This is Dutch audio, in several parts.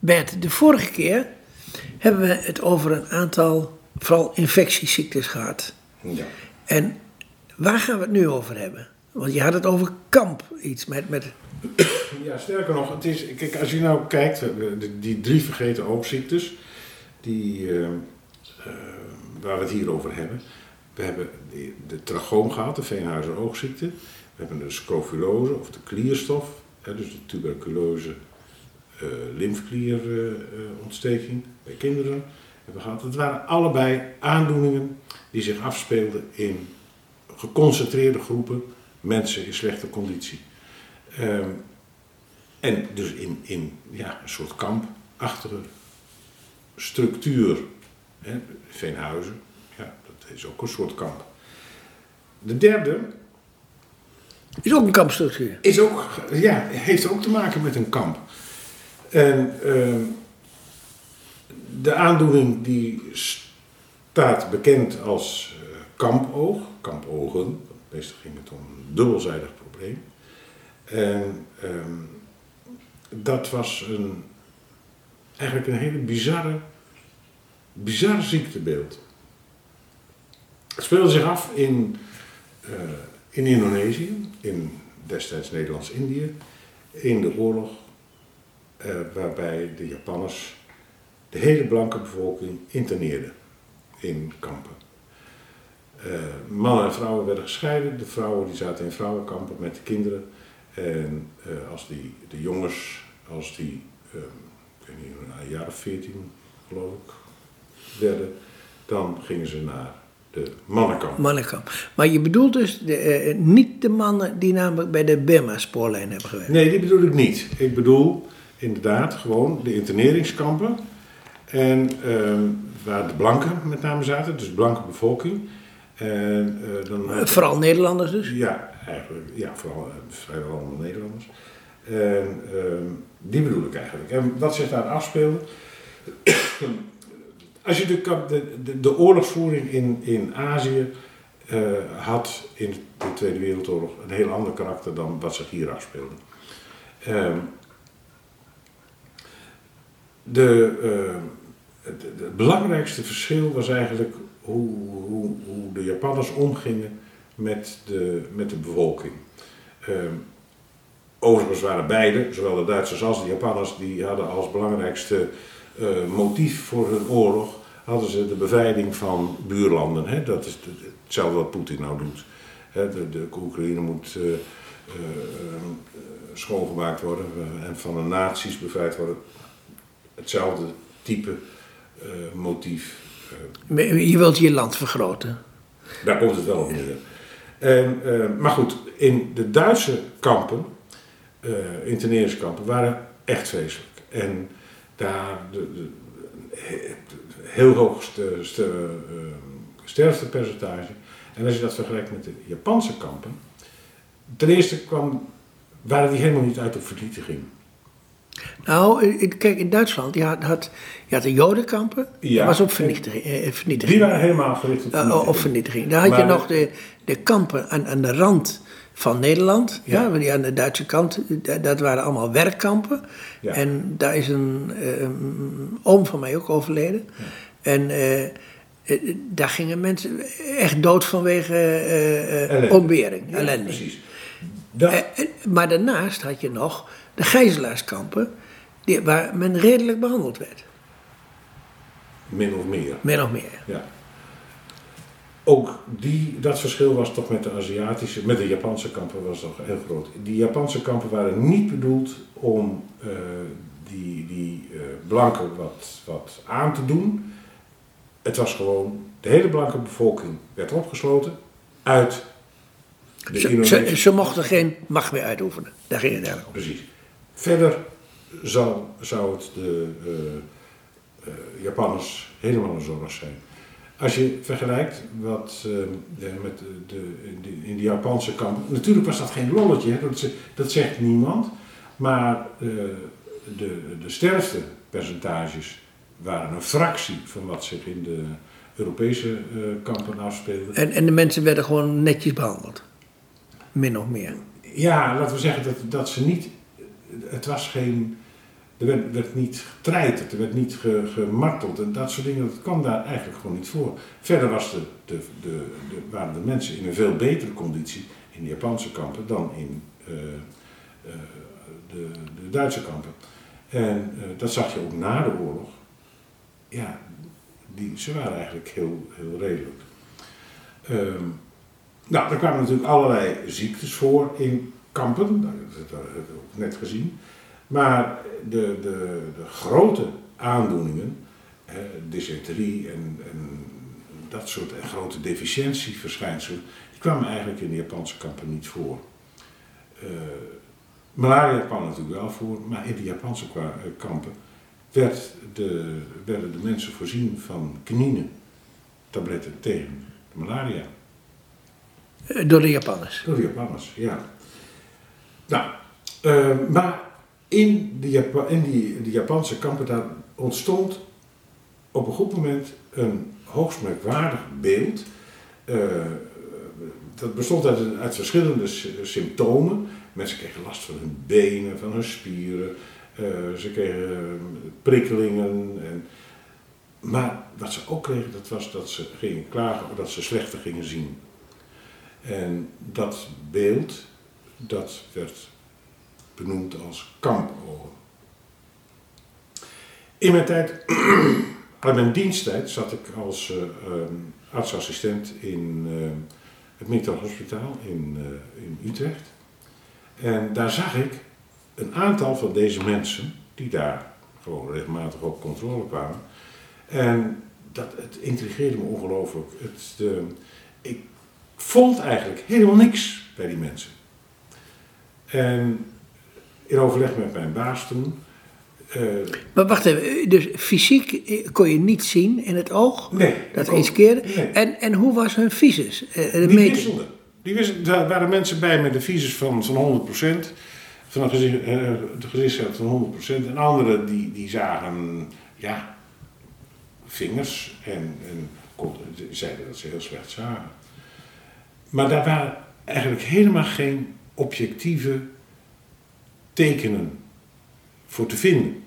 Bert, de vorige keer hebben we het over een aantal, vooral infectieziektes gehad. Ja. En waar gaan we het nu over hebben? Want je had het over kamp, iets met... met ja, sterker nog, het is, kijk, als je nou kijkt, die drie vergeten oogziektes, die, eh, eh, waar we het hier over hebben. We hebben de trachoom gehad, de Veenhuizer oogziekte. We hebben de scrofulose of de klierstof, hè, dus de tuberculose eh lymfklierontsteking bij kinderen hebben we gehad. Het waren allebei aandoeningen die zich afspeelden in geconcentreerde groepen mensen in slechte conditie. Ehm, en dus in, in ja, een soort kampachtige structuur. Hè, Veenhuizen, ja, dat is ook een soort kamp. De derde is ook een kampstructuur. is ook, ja, heeft ook te maken met een kamp. En ehm, de aandoening die staat bekend als eh, kampoog, kampogen. Meestal ging het om een dubbelzijdig probleem. En ehm, dat was een, eigenlijk een hele bizarre, bizarre ziektebeeld. Het speelde zich af in, eh, in Indonesië, in destijds Nederlands-Indië, in de oorlog eh, waarbij de Japanners de hele blanke bevolking interneerden in kampen. Eh, mannen en vrouwen werden gescheiden. De vrouwen die zaten in vrouwenkampen met de kinderen. En eh, als die, de jongens, als die, eh, ik weet niet, een jaar of veertien geloof ik, werden, dan gingen ze naar de mannenkamp. Mannenkamp. Maar je bedoelt dus de, niet de mannen die namelijk bij de Burma-spoorlijn hebben gewerkt. Nee, die bedoel ik niet. Ik bedoel inderdaad gewoon de interneringskampen. En ehm, waar de blanken met name zaten, dus de blanke bevolking. En, eh, dan Vooral Nederlanders dus. Ja, eigenlijk. Ja, vooral eh, vrijwel allemaal Nederlanders. En ehm, die bedoel ik eigenlijk. En wat zich daar afspeelde. Als je de, de, de oorlogsvoering in, in Azië eh, had in de Tweede Wereldoorlog een heel ander karakter dan wat zich hier afspeelde. Ehm, de, ehm, het, het belangrijkste verschil was eigenlijk hoe, hoe, hoe de Japanners omgingen met de, met de bevolking. Ehm, overigens waren beide, zowel de Duitsers als de Japanners, die hadden als belangrijkste eh, motief voor hun oorlog, hadden ze de bevrijding van buurlanden. Hè? Dat is de- hetzelfde wat Poetin nou doet. Hè? De, de Oekraïne moet eh, eh, eh, schoongemaakt worden eh, en van de nazi's bevrijd worden. Hetzelfde type eh, motief. eh, Je wilt je land vergroten. daar komt het wel op neer. En, eh, maar goed, in de Duitse kampen, interneringskampen, waren echt vreselijk. En daar de, de, he- heel hoog ste, ste, sterftepercentage. En als je dat vergelijkt met de Japanse kampen, ten eerste kwam, waren die helemaal niet uit op vernietiging. Nou, eh, kijk, in Duitsland, je had, had, je had de jodenkampen, Ja. dat was op vernietiging. eh, vernietiging. Die waren helemaal gericht op Eh, vernietiging. op vernietiging. Daar had je nog de, de kampen aan, aan de rand van Nederland. Ja. Die aan de Duitse kant, dat, waren allemaal werkkampen. Ja. En daar is een, eh, een oom van mij ook overleden. En eh, eh, daar gingen mensen echt dood vanwege eh, eh, Ellende. ontbering, ellende. precies. Dat, Eh, eh, maar daarnaast had je nog de gijzelaarskampen, die, waar men redelijk behandeld werd. min of meer. Min of meer. Ja. Ook die, dat verschil was toch met de Aziatische, met de Japanse kampen was toch heel groot. Die Japanse kampen waren niet bedoeld om eh, die, die eh, blanken wat, wat aan te doen. Het was gewoon, de hele blanke bevolking werd opgesloten uit de Ze, ze mochten geen macht meer uitoefenen. Daar ging het eigenlijk om. Precies. Verder zou, zou het de eh, eh, Japanners helemaal een zorg zijn. Als je vergelijkt wat eh, met de, de, in, de, Japanse kamp. Natuurlijk was dat geen lolletje, hè, dat, dat zegt niemand. Maar eh, de, de sterftepercentages waren een fractie van wat zich in de Europese kampen afspeelde. En, en de mensen werden gewoon netjes behandeld. Min of meer. Ja, laten we zeggen dat, dat ze niet. Het was geen Er werd, werd niet getreiterd, er werd niet gemarteld en dat soort dingen. Dat kwam daar eigenlijk gewoon niet voor. Verder was de, de, de, waren de mensen in een veel betere conditie in de Japanse kampen dan in uh, uh, de, de, Duitse kampen. En uh, dat zag je ook na de oorlog. Ja, ze waren eigenlijk heel, heel redelijk. Um, nou, er kwamen natuurlijk allerlei ziektes voor in kampen, dat hebben we ook net gezien. Maar de, de, de grote aandoeningen, hè, dysenterie en, en, dat soort en grote deficiëntieverschijnselen, die kwamen eigenlijk in de Japanse kampen niet voor. Uh, malaria kwam natuurlijk wel voor, maar in de Japanse eh, kampen werd de, werden de mensen voorzien van kinine, tabletten tegen de malaria. Eh, door de Japanners? Door de Japanners, ja. Nou, uh, maar in, de, in die, Japanse kampen daar ontstond op een goed moment een hoogst merkwaardig beeld. Uh, dat bestond uit, verschillende symptomen. Mensen kregen last van hun benen, van hun spieren. Uh, ze kregen prikkelingen. En, maar wat ze ook kregen, dat was dat ze gingen klagen dat ze slechter gingen zien. En dat beeld, dat werd benoemd als kampogen. In mijn tijd, uit mijn diensttijd, zat ik als uh, um, artsassistent in uh, het Militair Hospitaal in, uh, in Utrecht. En daar zag ik een aantal van deze mensen, die daar gewoon regelmatig op controle kwamen. En dat, het intrigeerde me ongelooflijk. Het, ik vond eigenlijk helemaal niks bij die mensen. En in overleg met mijn baas toen. Uh, maar wacht even, dus fysiek kon je niet zien in het oog? Nee. Dat eens keer. Nee. En, en hoe was hun visus? Uh, die wisselden. Die wisselden. Daar waren mensen bij met een visus van, van 100%. Van een gezicht, uh, van 100%. En anderen die, die zagen, ja, vingers en, en zeiden dat ze heel slecht zagen. Maar daar waren eigenlijk helemaal geen objectieve tekenen voor te vinden.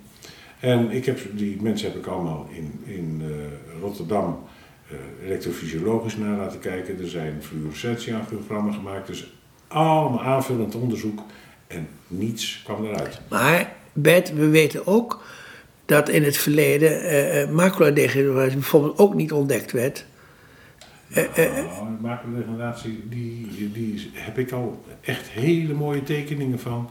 En ik heb, die mensen heb ik allemaal in, in uh, Rotterdam uh, elektrofysiologisch naar laten kijken. Er zijn fluorescentieangiogrammen gemaakt, dus allemaal aanvullend onderzoek en niets kwam eruit. Maar Bert, we weten ook dat in het verleden uh, uh, maculadegeneratie bijvoorbeeld ook niet ontdekt werd. Uh, uh, maculadegeneratie, die, die heb ik al echt hele mooie tekeningen van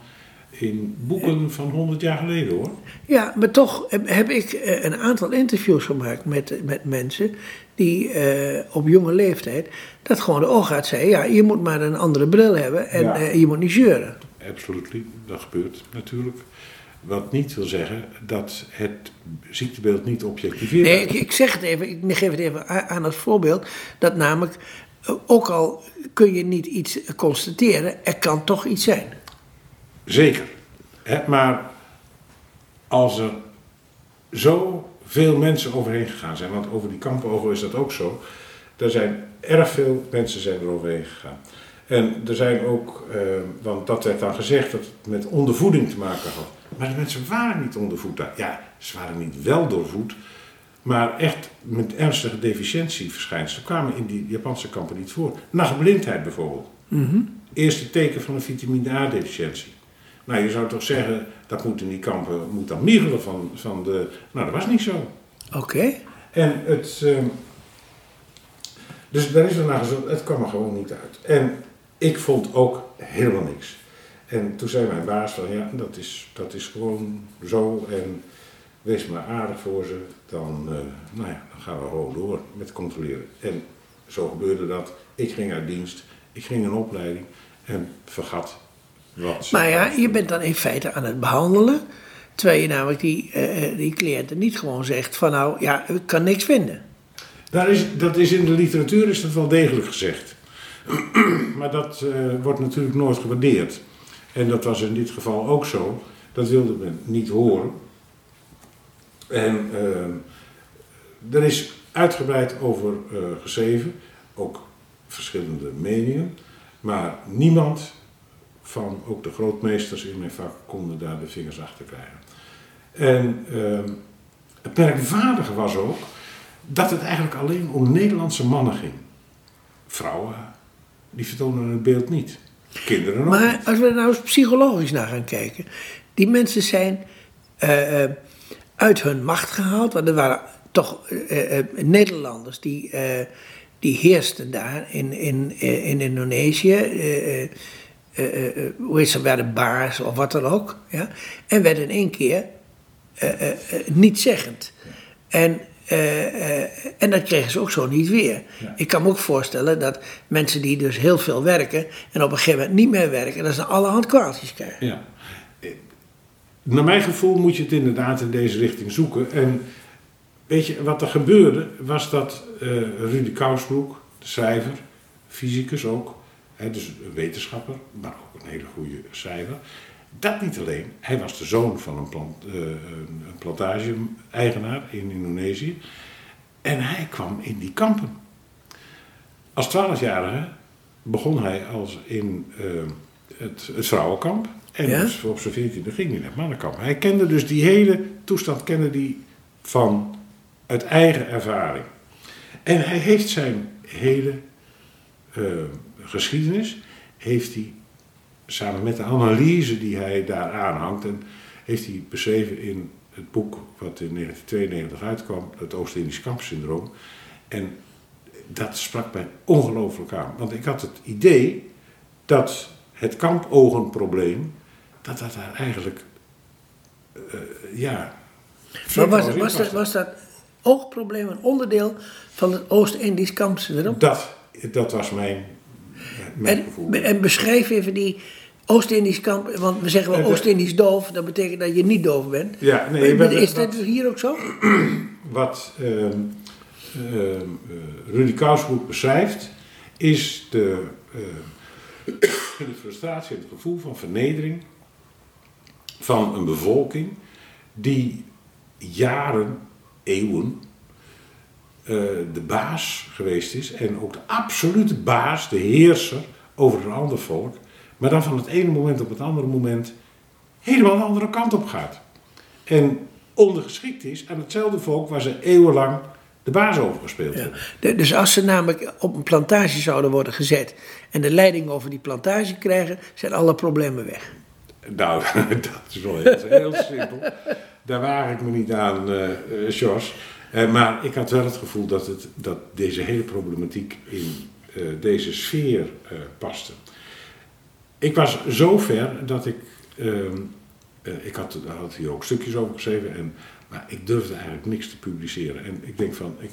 in boeken van 100 jaar geleden hoor. Ja, maar toch heb ik een aantal interviews gemaakt met, met mensen die uh, op jonge leeftijd dat gewoon de oogarts zei: ja, je moet maar een andere bril hebben en ja. je moet niet zeuren. Absoluut, dat gebeurt natuurlijk. Wat niet wil zeggen dat het ziektebeeld niet objectiveert. Nee, ik, ik, zeg het even, ik geef het even aan als voorbeeld. Dat namelijk, ook al kun je niet iets constateren, er kan toch iets zijn. Zeker. Hè, maar als er zo veel mensen overheen gegaan zijn, want over die kampenogen is dat ook zo. Er zijn erg veel mensen zijn er overheen gegaan. En er zijn ook, eh, want dat werd dan gezegd dat het met ondervoeding te maken had. Maar de mensen waren niet ondervoed. Ja, ze waren niet wel doorvoed, maar echt met ernstige deficiëntieverschijnselen kwamen in die Japanse kampen niet voor. Nachtblindheid bijvoorbeeld. Mm -hmm. Eerste teken van een vitamine A-deficiëntie. Nou, je zou toch zeggen, dat moet in die kampen moet dan van, van de. Nou, dat was niet zo. Oké. Okay. En het. Uh, dus daar is er naar gezocht, het kwam er gewoon niet uit. En ik vond ook helemaal niks. En toen zei mijn baas van ja, dat is, dat is gewoon zo en wees maar aardig voor ze, dan, uh, nou ja, dan gaan we gewoon door met controleren. En zo gebeurde dat. Ik ging uit dienst, ik ging een opleiding en vergat wat. Maar ja, je bent dan in feite aan het behandelen, terwijl je namelijk die, uh, die cliënten niet gewoon zegt van nou ja, ik kan niks vinden. Daar is, dat is in de literatuur is dat wel degelijk gezegd. maar dat uh, wordt natuurlijk nooit gewaardeerd. En dat was in dit geval ook zo. Dat wilde men niet horen. En uh, er is uitgebreid over uh, geschreven, ook verschillende meningen. Maar niemand van ook de grootmeesters in mijn vak konden daar de vingers achter krijgen. En ehm, het merkwaardige was ook dat het eigenlijk alleen om Nederlandse mannen ging. Vrouwen, die vertonen het beeld niet. Kinderen Maar als we er nou eens psychologisch naar gaan kijken. Die mensen zijn eh, eh, uit hun macht gehaald. Want er waren toch eh, Nederlanders die, die heersten daar in, in, in Indonesië. hoe heet ze, werden baas of wat dan ook. Ja? En werden in één keer niet zeggend. En, en dat kregen ze ook zo niet weer. Ja. Ik kan me ook voorstellen dat mensen die dus heel veel werken en op een gegeven moment niet meer werken, dat ze allerhand kwaaltjes krijgen. Ja. Eh, Naar mijn gevoel moet je het inderdaad in deze richting zoeken. En weet je, wat er gebeurde, was dat eh Rudy Kousbroek, de schrijver, fysicus ook, hè, dus een wetenschapper, maar ook een hele goede schrijver. Dat niet alleen, hij was de zoon van een, plant, eh, een plantage-eigenaar in Indonesië. En hij kwam in die kampen. Als twaalfjarige begon hij als in eh, het, het vrouwenkamp. En Ja? dus op zijn veertiende ging hij naar het mannenkamp. Hij kende dus die hele toestand kende die van uit eigen ervaring. En hij heeft zijn hele eh, geschiedenis, heeft hij samen met de analyse die hij daar aanhangt, en heeft hij beschreven in het boek wat in 1992 uitkwam, het Oost-Indisch kampsyndroom. En dat sprak mij ongelooflijk aan. Want ik had het idee dat het kampogenprobleem, dat dat daar eigenlijk, eh, ja... Maar was, was, dat, was dat oogprobleem een onderdeel van het Oost-Indisch kampsyndroom? Dat, dat was mijn, mijn gevoel. En, en beschrijf even die Oost-Indisch kamp, want we zeggen wel Eh, Oost-Indisch doof, dat betekent dat je niet doof bent. Ja, nee, je bent- is wat- dat hier ook zo? Wat ehm, ehm, eh, Rudy Kousbroek beschrijft, is de, eh, de frustratie en het gevoel van vernedering van een bevolking die jaren, eeuwen, eh, de baas geweest is en ook de absolute baas, de heerser over een ander volk, maar dan van het ene moment op het andere moment helemaal de andere kant op gaat. En ondergeschikt is aan hetzelfde volk waar ze eeuwenlang de baas over gespeeld Ja. hebben. De- Dus als ze namelijk op een plantage zouden worden gezet en de leiding over die plantage krijgen, zijn alle problemen weg. Nou, dat is wel heel, heel simpel. Daar waag ik me niet aan, Jos. Eh, maar ik had wel het gevoel dat, het, dat deze hele problematiek in deze sfeer paste. Ik was zo ver dat ik. ehm, eh, ik had, daar had hier ook stukjes over geschreven, en, maar ik durfde eigenlijk niks te publiceren. En ik denk van, ik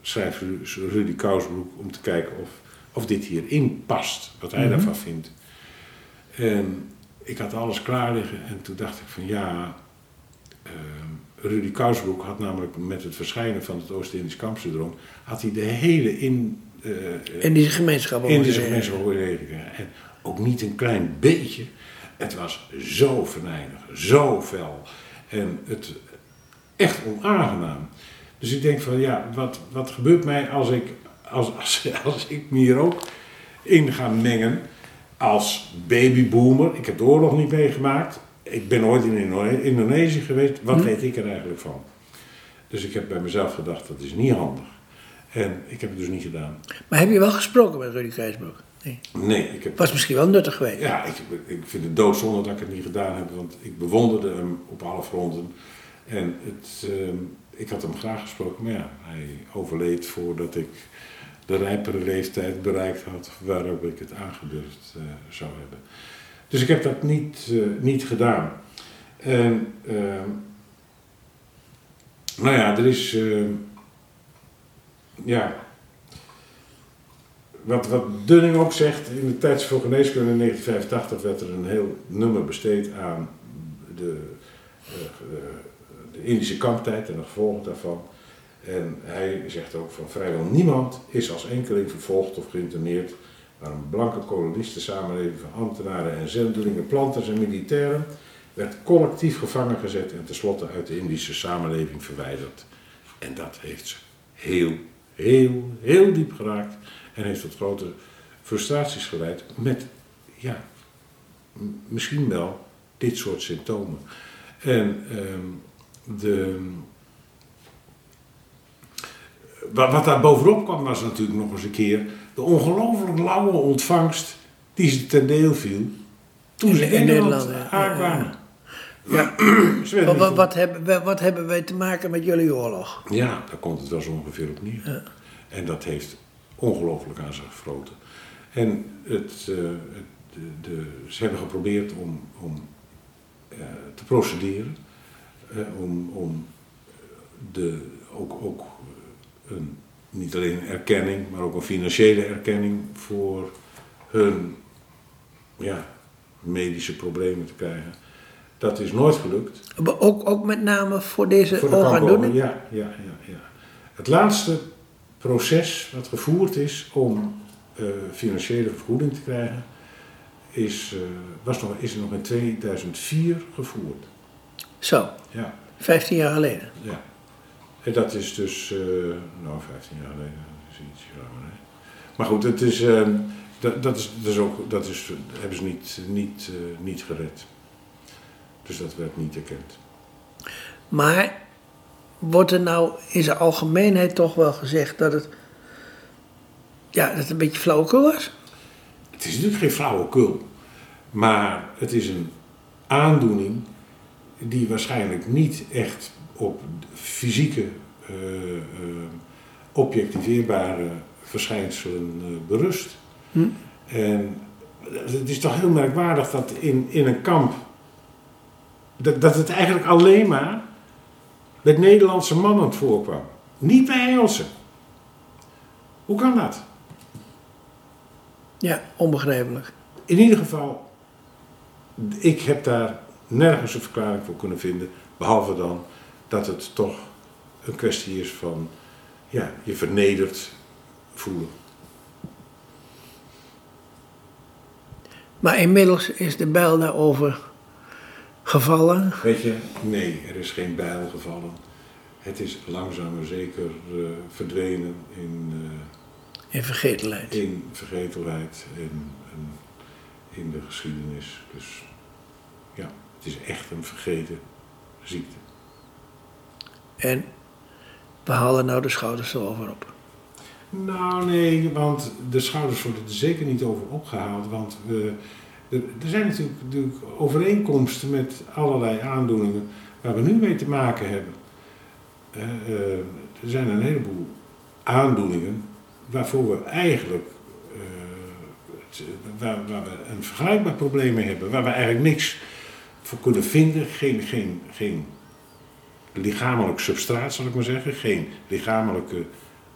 schrijf Ru- Rudy Kousbroek om te kijken of, of dit hierin past, wat hij daarvan vindt. En ik had alles klaar liggen en toen dacht ik van ja, ehm, Rudy Kousbroek had namelijk met het verschijnen van het Oost-Indisch kampsyndroom, had hij de hele in, In die gemeenschap. in deze gemeenschap gekregen. En ook niet een klein beetje. Het was zo venijnig, zo fel. En het echt onaangenaam. Dus ik denk van ja, wat, wat gebeurt mij als ik, als, als, als ik me hier ook in ga mengen als babyboomer. Ik heb de oorlog niet meegemaakt. Ik ben ooit in Indo- Indonesië geweest. Wat weet ik er eigenlijk van? Dus ik heb bij mezelf gedacht, dat is niet handig. En ik heb het dus niet gedaan. Maar heb je wel gesproken met Rudy Krijsbroek? Nee. Nee, ik heb Was misschien wel nuttig geweest. Ja, ik, ik vind het doodzonde dat ik het niet gedaan heb, want ik bewonderde hem op alle fronten. En het, ehm, ik had hem graag gesproken, maar ja, hij overleed voordat ik de rijpere leeftijd bereikt had waarop ik het aangedurfd eh, zou hebben. Dus ik heb dat niet, eh, niet gedaan. En, ehm, nou ja, er is, ehm, ja, wat, Dunning ook zegt, in de Tijdsvol Geneeskunde in 1985 werd er een heel nummer besteed aan de, eh, de Indische kamptijd en de gevolgen daarvan. En hij zegt ook van vrijwel niemand is als enkeling vervolgd of geïnterneerd, maar een blanke kolonistensamenleving van ambtenaren en zendelingen, planters en militairen werd collectief gevangen gezet en tenslotte uit de Indische samenleving verwijderd. En dat heeft ze heel, heel, heel diep geraakt en heeft tot grote frustraties geleid met, ja, misschien wel dit soort symptomen. En ehm, de, wat, wat daar bovenop kwam was natuurlijk nog eens een keer de ongelooflijk lauwe ontvangst die ze ten deel viel toen ze in, Nederland aankwamen. Ja. Wat, wat, hebben, wij- wat hebben wij te maken met jullie oorlog? Ja, daar komt het wel zo ongeveer op neer. Ja. En dat heeft ongelooflijk aan zich gefroten. En het, eh, het, de, de- ze hebben geprobeerd om, om eh, te procederen, eh, om, om de, ook, ook een, niet alleen een erkenning, maar ook een financiële erkenning voor hun ja, medische problemen te krijgen. Dat is nooit gelukt. Maar Ook, ook met name voor deze Voor de orgaandoening? ja, ja, ja, ja. Het laatste proces wat gevoerd is om eh, financiële vergoeding te krijgen, is, eh, was nog, is nog in 2004 gevoerd. Zo, Ja, 15 jaar geleden. ja. En dat is dus, eh, nou 15 jaar geleden, dat is iets langer. Hè? Maar goed, het is, eh, dat, dat, is, dat is ook, dat is, hebben ze niet, niet, niet gered. Dus dat werd niet erkend. Maar wordt er nou in zijn algemeenheid toch wel gezegd dat het, ja, dat het een beetje flauwekul was? Het is natuurlijk geen flauwekul, maar het is een aandoening die waarschijnlijk niet echt op fysieke, eh, objectiveerbare verschijnselen eh, berust. Hm. En het is toch heel merkwaardig dat in, in een kamp, dat, dat het eigenlijk alleen maar met Nederlandse mannen voorkwam. Niet bij Engelsen. Hoe kan dat? Ja, onbegrijpelijk. In ieder geval, ik heb daar nergens een verklaring voor kunnen vinden, behalve dan dat het toch een kwestie is van, ja, je vernederd voelen. Maar inmiddels is de bijl daarover gevallen. Weet je, nee, er is geen bijl gevallen. Het is langzaam maar zeker eh, verdwenen in, In vergetelheid. in vergetelheid en, en in de geschiedenis. Dus ja, het is echt een vergeten ziekte. En we halen nou de schouders erover op. Nou nee, want de schouders worden er zeker niet over opgehaald. Want we, er, zijn natuurlijk, overeenkomsten met allerlei aandoeningen waar we nu mee te maken hebben. Eh, eh, er zijn een heleboel aandoeningen waarvoor we eigenlijk eh, waar we een vergelijkbaar probleem mee hebben, waar we eigenlijk niks voor kunnen vinden, geen, geen, geen lichamelijk substraat zal ik maar zeggen, geen lichamelijke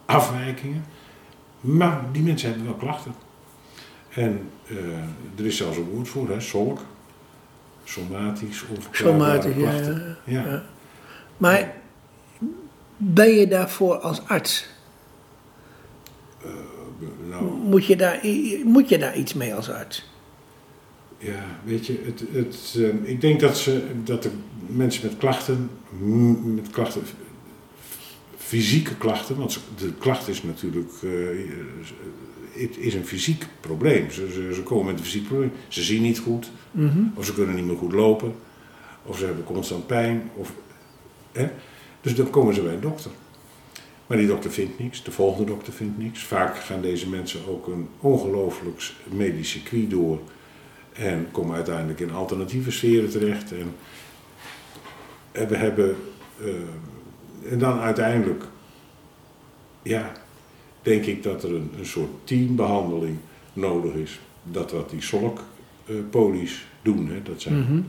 afwijkingen. Maar die mensen hebben wel klachten. En eh, er is zelfs een woord voor, hè, solk. Somatisch, onverklaarbare Somatisch, ja, klachten. ja. Ja. Ja. Maar ben je daarvoor als arts? Nou, Moet je daar, moet je daar iets mee als arts? ja, weet je, het, het, eh, ik denk dat, ze, dat de mensen met klachten, met klachten, fysieke klachten, want de klacht is natuurlijk, eh, het is een fysiek probleem. Ze, ze, ze komen met een fysiek probleem. Ze zien niet goed, Mhm. Of ze kunnen niet meer goed lopen. Of ze hebben constant pijn. Of, hè? Dus dan komen ze bij een dokter. Maar die dokter vindt niks. De volgende dokter vindt niks. Vaak gaan deze mensen ook een ongelooflijk medisch circuit door. En komen uiteindelijk in alternatieve sferen terecht. En, en we hebben... eh, en dan uiteindelijk... Ja, denk ik dat er een, een soort teambehandeling nodig is. Dat wat die solk eh, doen. Hè. Dat zijn Mhm.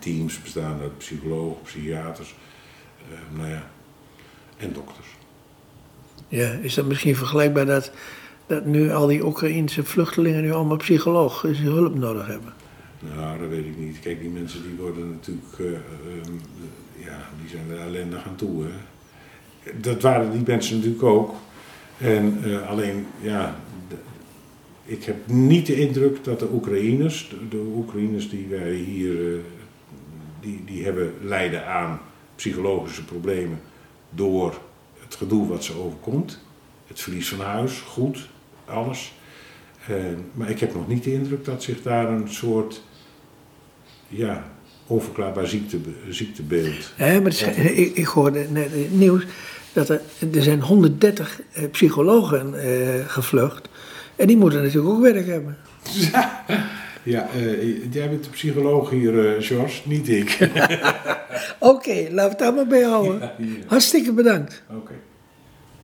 teams bestaan uit psychologen, psychiaters, eh, nou ja, en dokters. Ja, is dat misschien vergelijkbaar dat, dat nu al die Oekraïnse vluchtelingen nu allemaal psychologische hulp nodig hebben? Nou, dat weet ik niet. Kijk, die mensen die worden natuurlijk, eh, ehm, ja, die zijn er ellendig aan toe. Hè. Dat waren die mensen natuurlijk ook. En eh, alleen, ja, ik heb niet de indruk dat de Oekraïners, de, de Oekraïners die wij hier, eh, die, die hebben lijden aan psychologische problemen door het gedoe wat ze overkomt. Het verlies van huis, goed, alles. Eh, maar ik heb nog niet de indruk dat zich daar een soort ja, onverklaarbaar ziekte, ziektebeeld. Ja, maar het is- ik, ik hoorde net in het nieuws dat er, er zijn 130 eh, psychologen eh, gevlucht. En die moeten natuurlijk ook werk hebben. Ja, eh, jij bent de psycholoog hier, George, niet ik. Oké, laten we het daar maar bij houden. Ja. Hartstikke bedankt. Oké.